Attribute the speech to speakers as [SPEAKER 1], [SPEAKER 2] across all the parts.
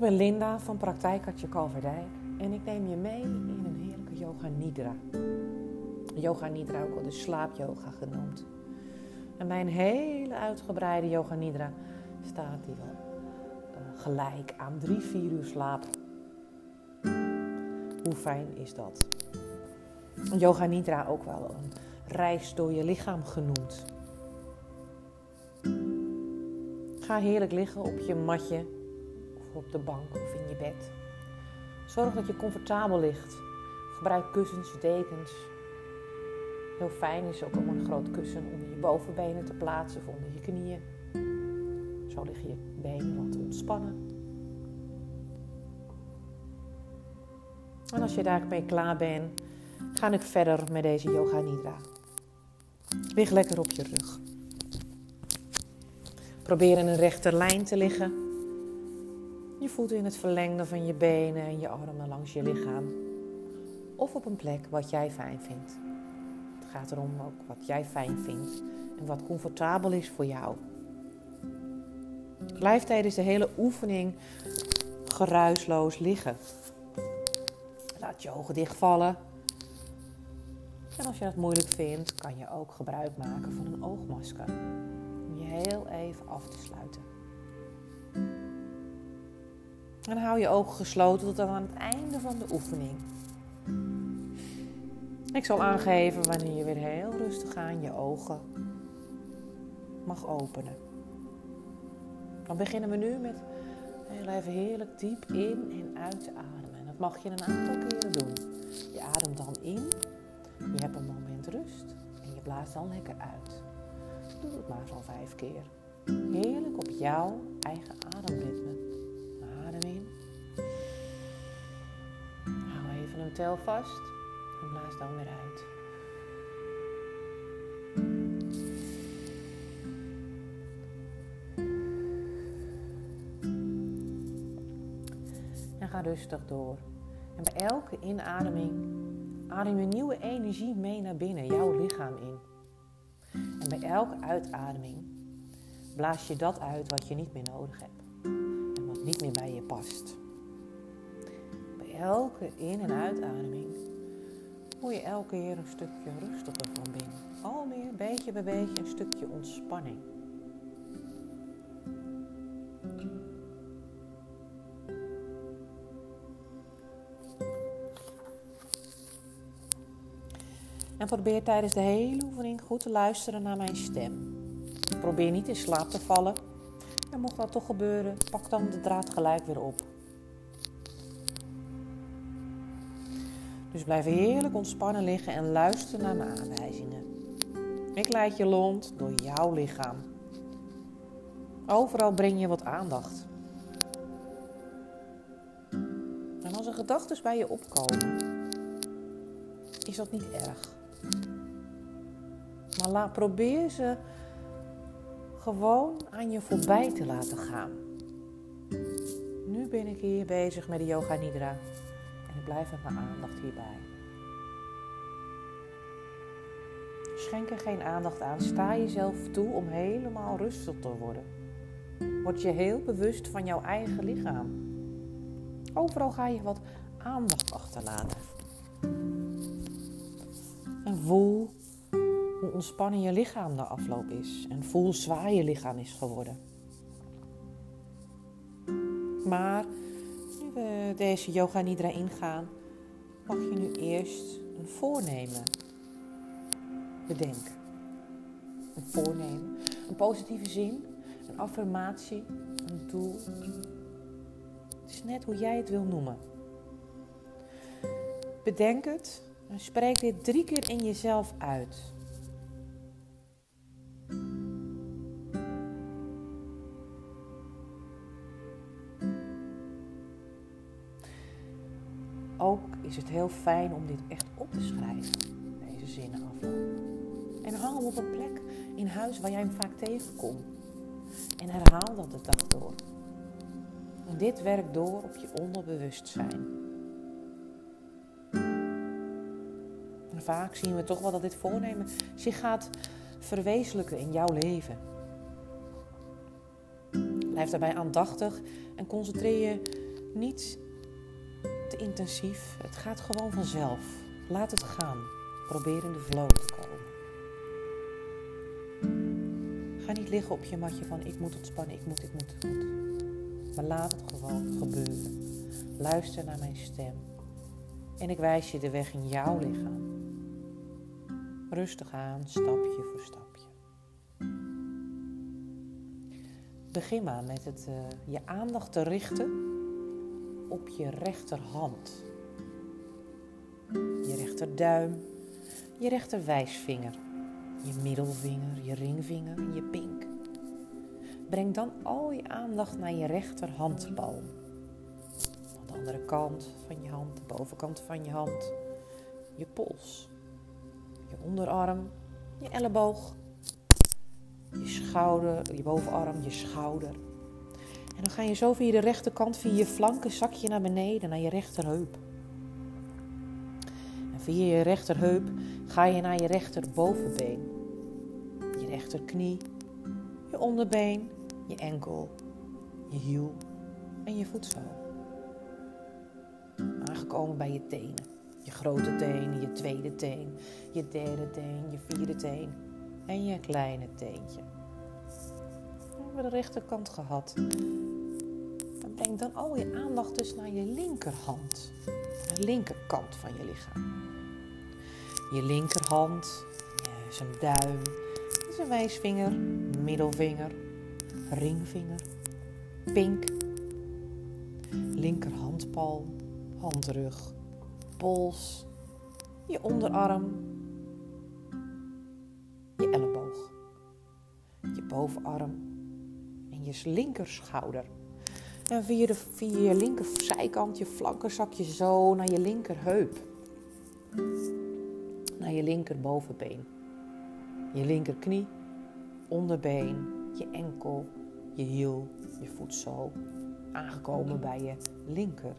[SPEAKER 1] ben Linda van Praktijkartje Kalverdijk en ik neem je mee in een heerlijke yoga nidra. Yoga nidra ook wel de slaapyoga genoemd. En bij een hele uitgebreide yoga nidra staat die wel uh, gelijk aan drie, vier uur slaap. Hoe fijn is dat? Yoga nidra ook wel een reis door je lichaam genoemd. Ga heerlijk liggen op je matje op de bank of in je bed. Zorg dat je comfortabel ligt. Gebruik kussens, dekens. Heel fijn is ook om een groot kussen onder je bovenbenen te plaatsen of onder je knieën. Zo liggen je benen wat ontspannen. En als je daarmee klaar bent, ga ik verder met deze yoga nidra. Lig lekker op je rug. Probeer in een rechte lijn te liggen. Je voeten in het verlengde van je benen en je armen langs je lichaam. Of op een plek wat jij fijn vindt. Het gaat erom ook wat jij fijn vindt en wat comfortabel is voor jou. Blijf tijdens de hele oefening geruisloos liggen. Laat je ogen dichtvallen. En als je dat moeilijk vindt, kan je ook gebruik maken van een oogmasker heel even af te sluiten. En hou je ogen gesloten tot aan het einde van de oefening. Ik zal aangeven wanneer je weer heel rustig aan je ogen mag openen. Dan beginnen we nu met heel even heerlijk diep in en uit te ademen. En dat mag je een aantal keren doen. Je ademt dan in, je hebt een moment rust en je blaast dan lekker uit. Doe het maar zo'n vijf keer. Heerlijk op jouw eigen ademritme. Even een tel vast en blaas dan weer uit. En ga rustig door. En bij elke inademing adem je nieuwe energie mee naar binnen, jouw lichaam in. En bij elke uitademing blaas je dat uit wat je niet meer nodig hebt en wat niet meer bij je past. Elke in- en uitademing word je elke keer een stukje rustiger van binnen. Al meer, beetje bij beetje, een stukje ontspanning. En probeer tijdens de hele oefening goed te luisteren naar mijn stem. Probeer niet in slaap te vallen. En mocht dat toch gebeuren, pak dan de draad gelijk weer op. Dus blijf heerlijk ontspannen liggen en luister naar mijn aanwijzingen. Ik leid je lont door jouw lichaam. Overal breng je wat aandacht. En als er gedachten bij je opkomen, is dat niet erg. Maar probeer ze gewoon aan je voorbij te laten gaan. Nu ben ik hier bezig met de Yoga Nidra blijf met mijn aandacht hierbij. Schenk er geen aandacht aan. Sta jezelf toe om helemaal rustig te worden. Word je heel bewust van jouw eigen lichaam. Overal ga je wat aandacht achterlaten. En voel hoe ontspannen je lichaam de afloop is en voel zwaar je lichaam is geworden. Maar we deze yoga nidra ingaan, mag je nu eerst een voornemen bedenken. Een voornemen, een positieve zin, een affirmatie, een doel. Het is net hoe jij het wil noemen. Bedenk het en spreek dit drie keer in jezelf uit. Is het heel fijn om dit echt op te schrijven, deze zinnen afloop. En hang hem op een plek in huis waar jij hem vaak tegenkomt. En herhaal dat de dag door. En dit werkt door op je onderbewustzijn. En vaak zien we toch wel dat dit voornemen zich gaat verwezenlijken in jouw leven. Blijf daarbij aandachtig en concentreer je Niet te intensief. Het gaat gewoon vanzelf. Laat het gaan. Probeer in de flow te komen. Ga niet liggen op je matje van ik moet ontspannen, ik moet, ik moet, ik moet. Maar laat het gewoon gebeuren. Luister naar mijn stem. En ik wijs je de weg in jouw lichaam. Rustig aan, stapje voor stapje. Begin maar met het, uh, je aandacht te richten op je rechterhand. Je rechterduim, je rechterwijsvinger, je middelvinger, je ringvinger en je pink. Breng dan al je aandacht naar je rechterhandpalm. Aan de andere kant van je hand, de bovenkant van je hand, je pols, je onderarm, je elleboog, je schouder, je bovenarm, je schouder. En dan ga je zo via de rechterkant, via je flanken, zakje naar beneden, naar je rechterheup. En via je rechterheup ga je naar je rechterbovenbeen. Je rechterknie, je onderbeen, je enkel, je hiel en je voetzool. Aangekomen bij je tenen. Je grote teen, je tweede teen, je derde teen, je vierde teen en je kleine teentje. We hebben de rechterkant gehad. Breng dan al je aandacht dus naar je linkerhand. De linkerkant van je lichaam. Je linkerhand een duim, een wijsvinger, middelvinger, ringvinger, pink, linkerhandpalm, handrug, pols, je onderarm, je elleboog, je bovenarm en je linkerschouder. En via, de, via je linkerzijkant, je flanken, je zo naar je linkerheup. Naar je linkerbovenbeen. Je linkerknie, onderbeen, je enkel, je hiel, je voetzool. Aangekomen bij je linker.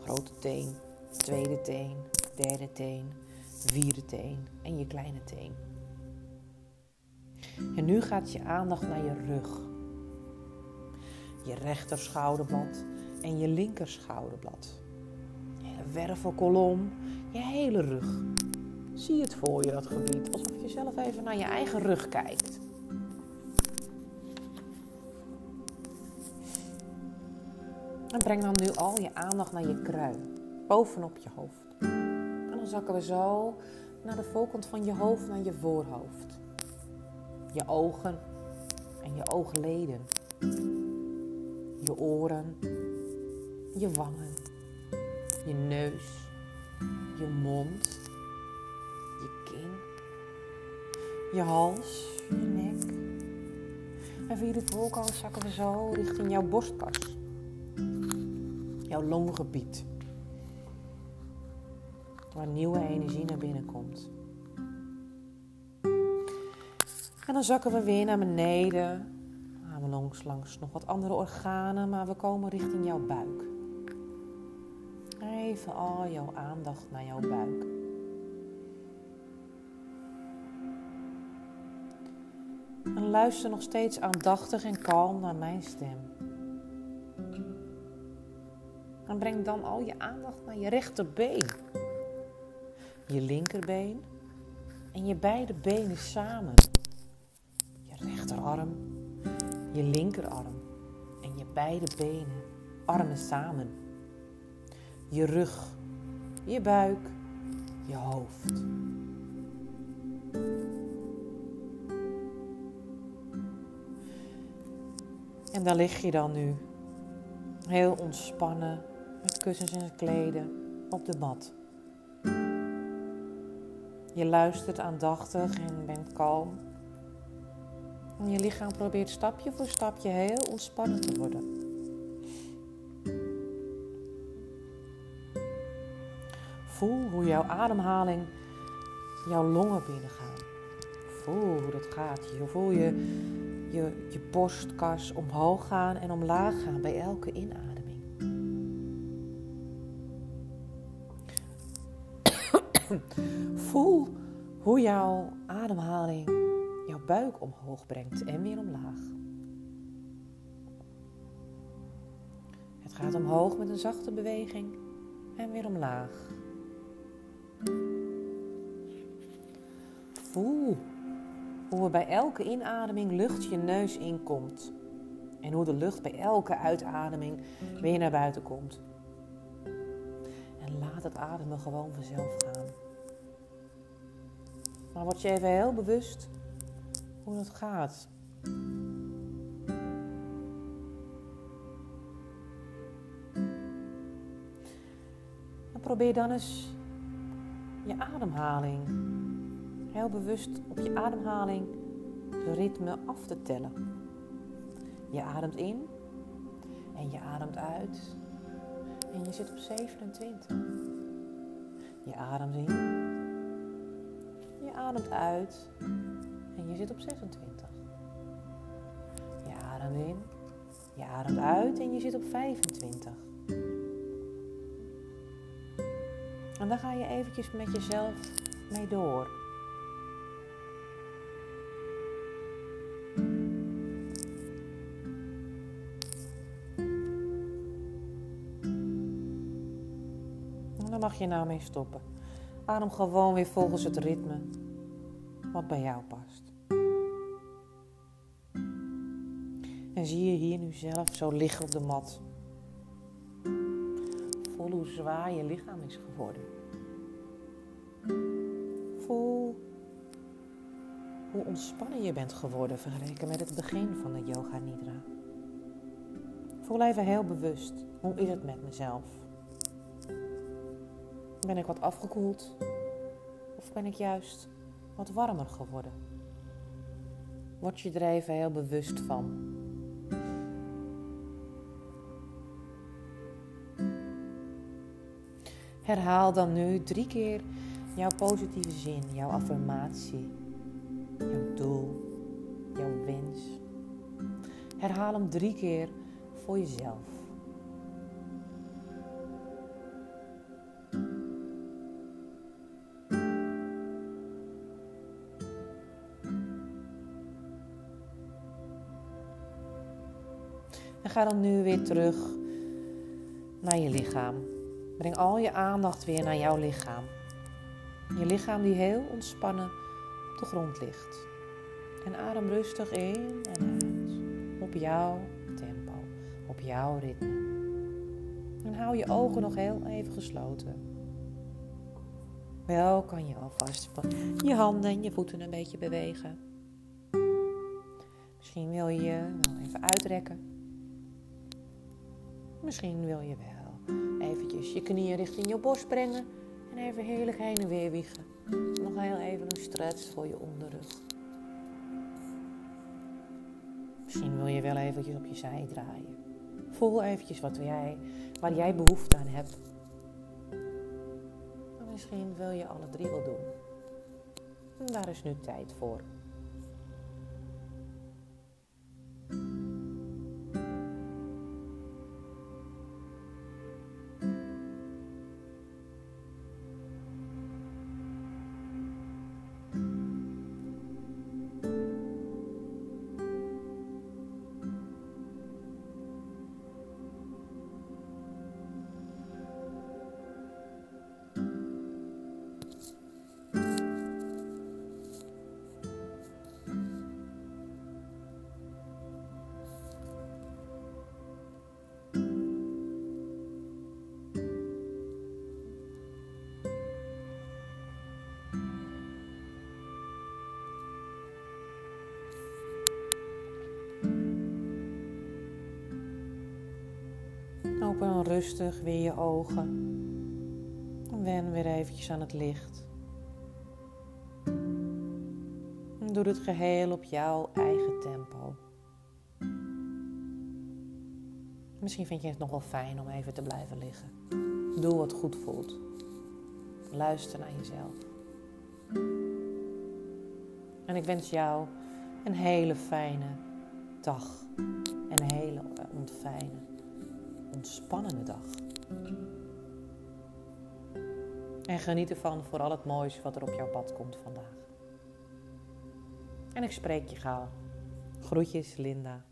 [SPEAKER 1] Grote teen, tweede teen, derde teen, vierde teen en je kleine teen. En nu gaat je aandacht naar je rug. Je rechter schouderblad en je linker schouderblad. Je wervelkolom, je hele rug. Zie het voor je, dat gebied, alsof je zelf even naar je eigen rug kijkt. En breng dan nu al je aandacht naar je kruin, bovenop je hoofd. En dan zakken we zo naar de voorkant van je hoofd, naar je voorhoofd. Je ogen en je oogleden. Je oren, je wangen, je neus, je mond, je kin, je hals, je nek. En via de voorkant zakken we zo richting jouw borstkas. Jouw longgebied waar nieuwe energie naar binnen komt. En dan zakken we weer naar beneden. Gaan langs, langs nog wat andere organen, maar we komen richting jouw buik. Even al jouw aandacht naar jouw buik. En luister nog steeds aandachtig en kalm naar mijn stem. En breng dan al je aandacht naar je rechterbeen je linkerbeen en je beide benen samen. Je rechterarm, je linkerarm en je beide benen, armen samen. Je rug, je buik, je hoofd. En daar lig je dan nu, heel ontspannen, met kussens en kleden op de mat. Je luistert aandachtig en bent kalm. En je lichaam probeert stapje voor stapje heel ontspannen te worden. Voel hoe jouw ademhaling jouw longen binnengaan. Voel hoe dat gaat. Je voel je, je, je borstkas omhoog gaan en omlaag gaan bij elke inademing. Voel hoe jouw ademhaling jouw buik omhoog brengt en weer omlaag. Het gaat omhoog met een zachte beweging en weer omlaag. Voel hoe er bij elke inademing lucht je neus inkomt. En hoe de lucht bij elke uitademing weer naar buiten komt. En laat het ademen gewoon vanzelf gaan. Maar word je even heel bewust hoe het gaat. Probeer dan eens je ademhaling heel bewust op je ademhaling het ritme af te tellen. Je ademt in en je ademt uit en je zit op 27. Je ademt in, je ademt uit en je zit op 26. Je ademt in, je uit en je zit op 25. En dan ga je eventjes met jezelf mee door. mag je nou mee stoppen. Adem gewoon weer volgens het ritme wat bij jou past. En zie je hier nu zelf zo liggen op de mat. Voel hoe zwaar je lichaam is geworden. Voel hoe ontspannen je bent geworden vergeleken met het begin van de Yoga Nidra. Voel even heel bewust, hoe is het met mezelf? Ben ik wat afgekoeld? Of ben ik juist wat warmer geworden? Word je er even heel bewust van. Herhaal dan nu drie keer jouw positieve zin, jouw affirmatie, jouw doel, jouw wens. Herhaal hem drie keer voor jezelf. Dan nu weer terug naar je lichaam. Breng al je aandacht weer naar jouw lichaam. Je lichaam die heel ontspannen op de grond ligt. En adem rustig in en uit. Op jouw tempo, op jouw ritme. En hou je ogen nog heel even gesloten. Wel kan je alvast je handen en je voeten een beetje bewegen. Misschien wil je wel even uitrekken. Misschien wil je wel eventjes je knieën richting je borst brengen en even heerlijk heen en weer wiegen. Nog heel even een stretch voor je onderrug. Misschien wil je wel eventjes op je zij draaien. Voel eventjes wat jij, waar jij behoefte aan hebt. misschien wil je alle drie wel doen. En daar is nu tijd voor. Rustig weer je ogen. Wen weer eventjes aan het licht. En doe het geheel op jouw eigen tempo. Misschien vind je het nog wel fijn om even te blijven liggen. Doe wat goed voelt. Luister naar jezelf. En ik wens jou een hele fijne dag en een hele ontfijne ontspannende dag. En geniet ervan voor al het moois wat er op jouw pad komt vandaag. En ik spreek je gauw. Groetjes, Linda.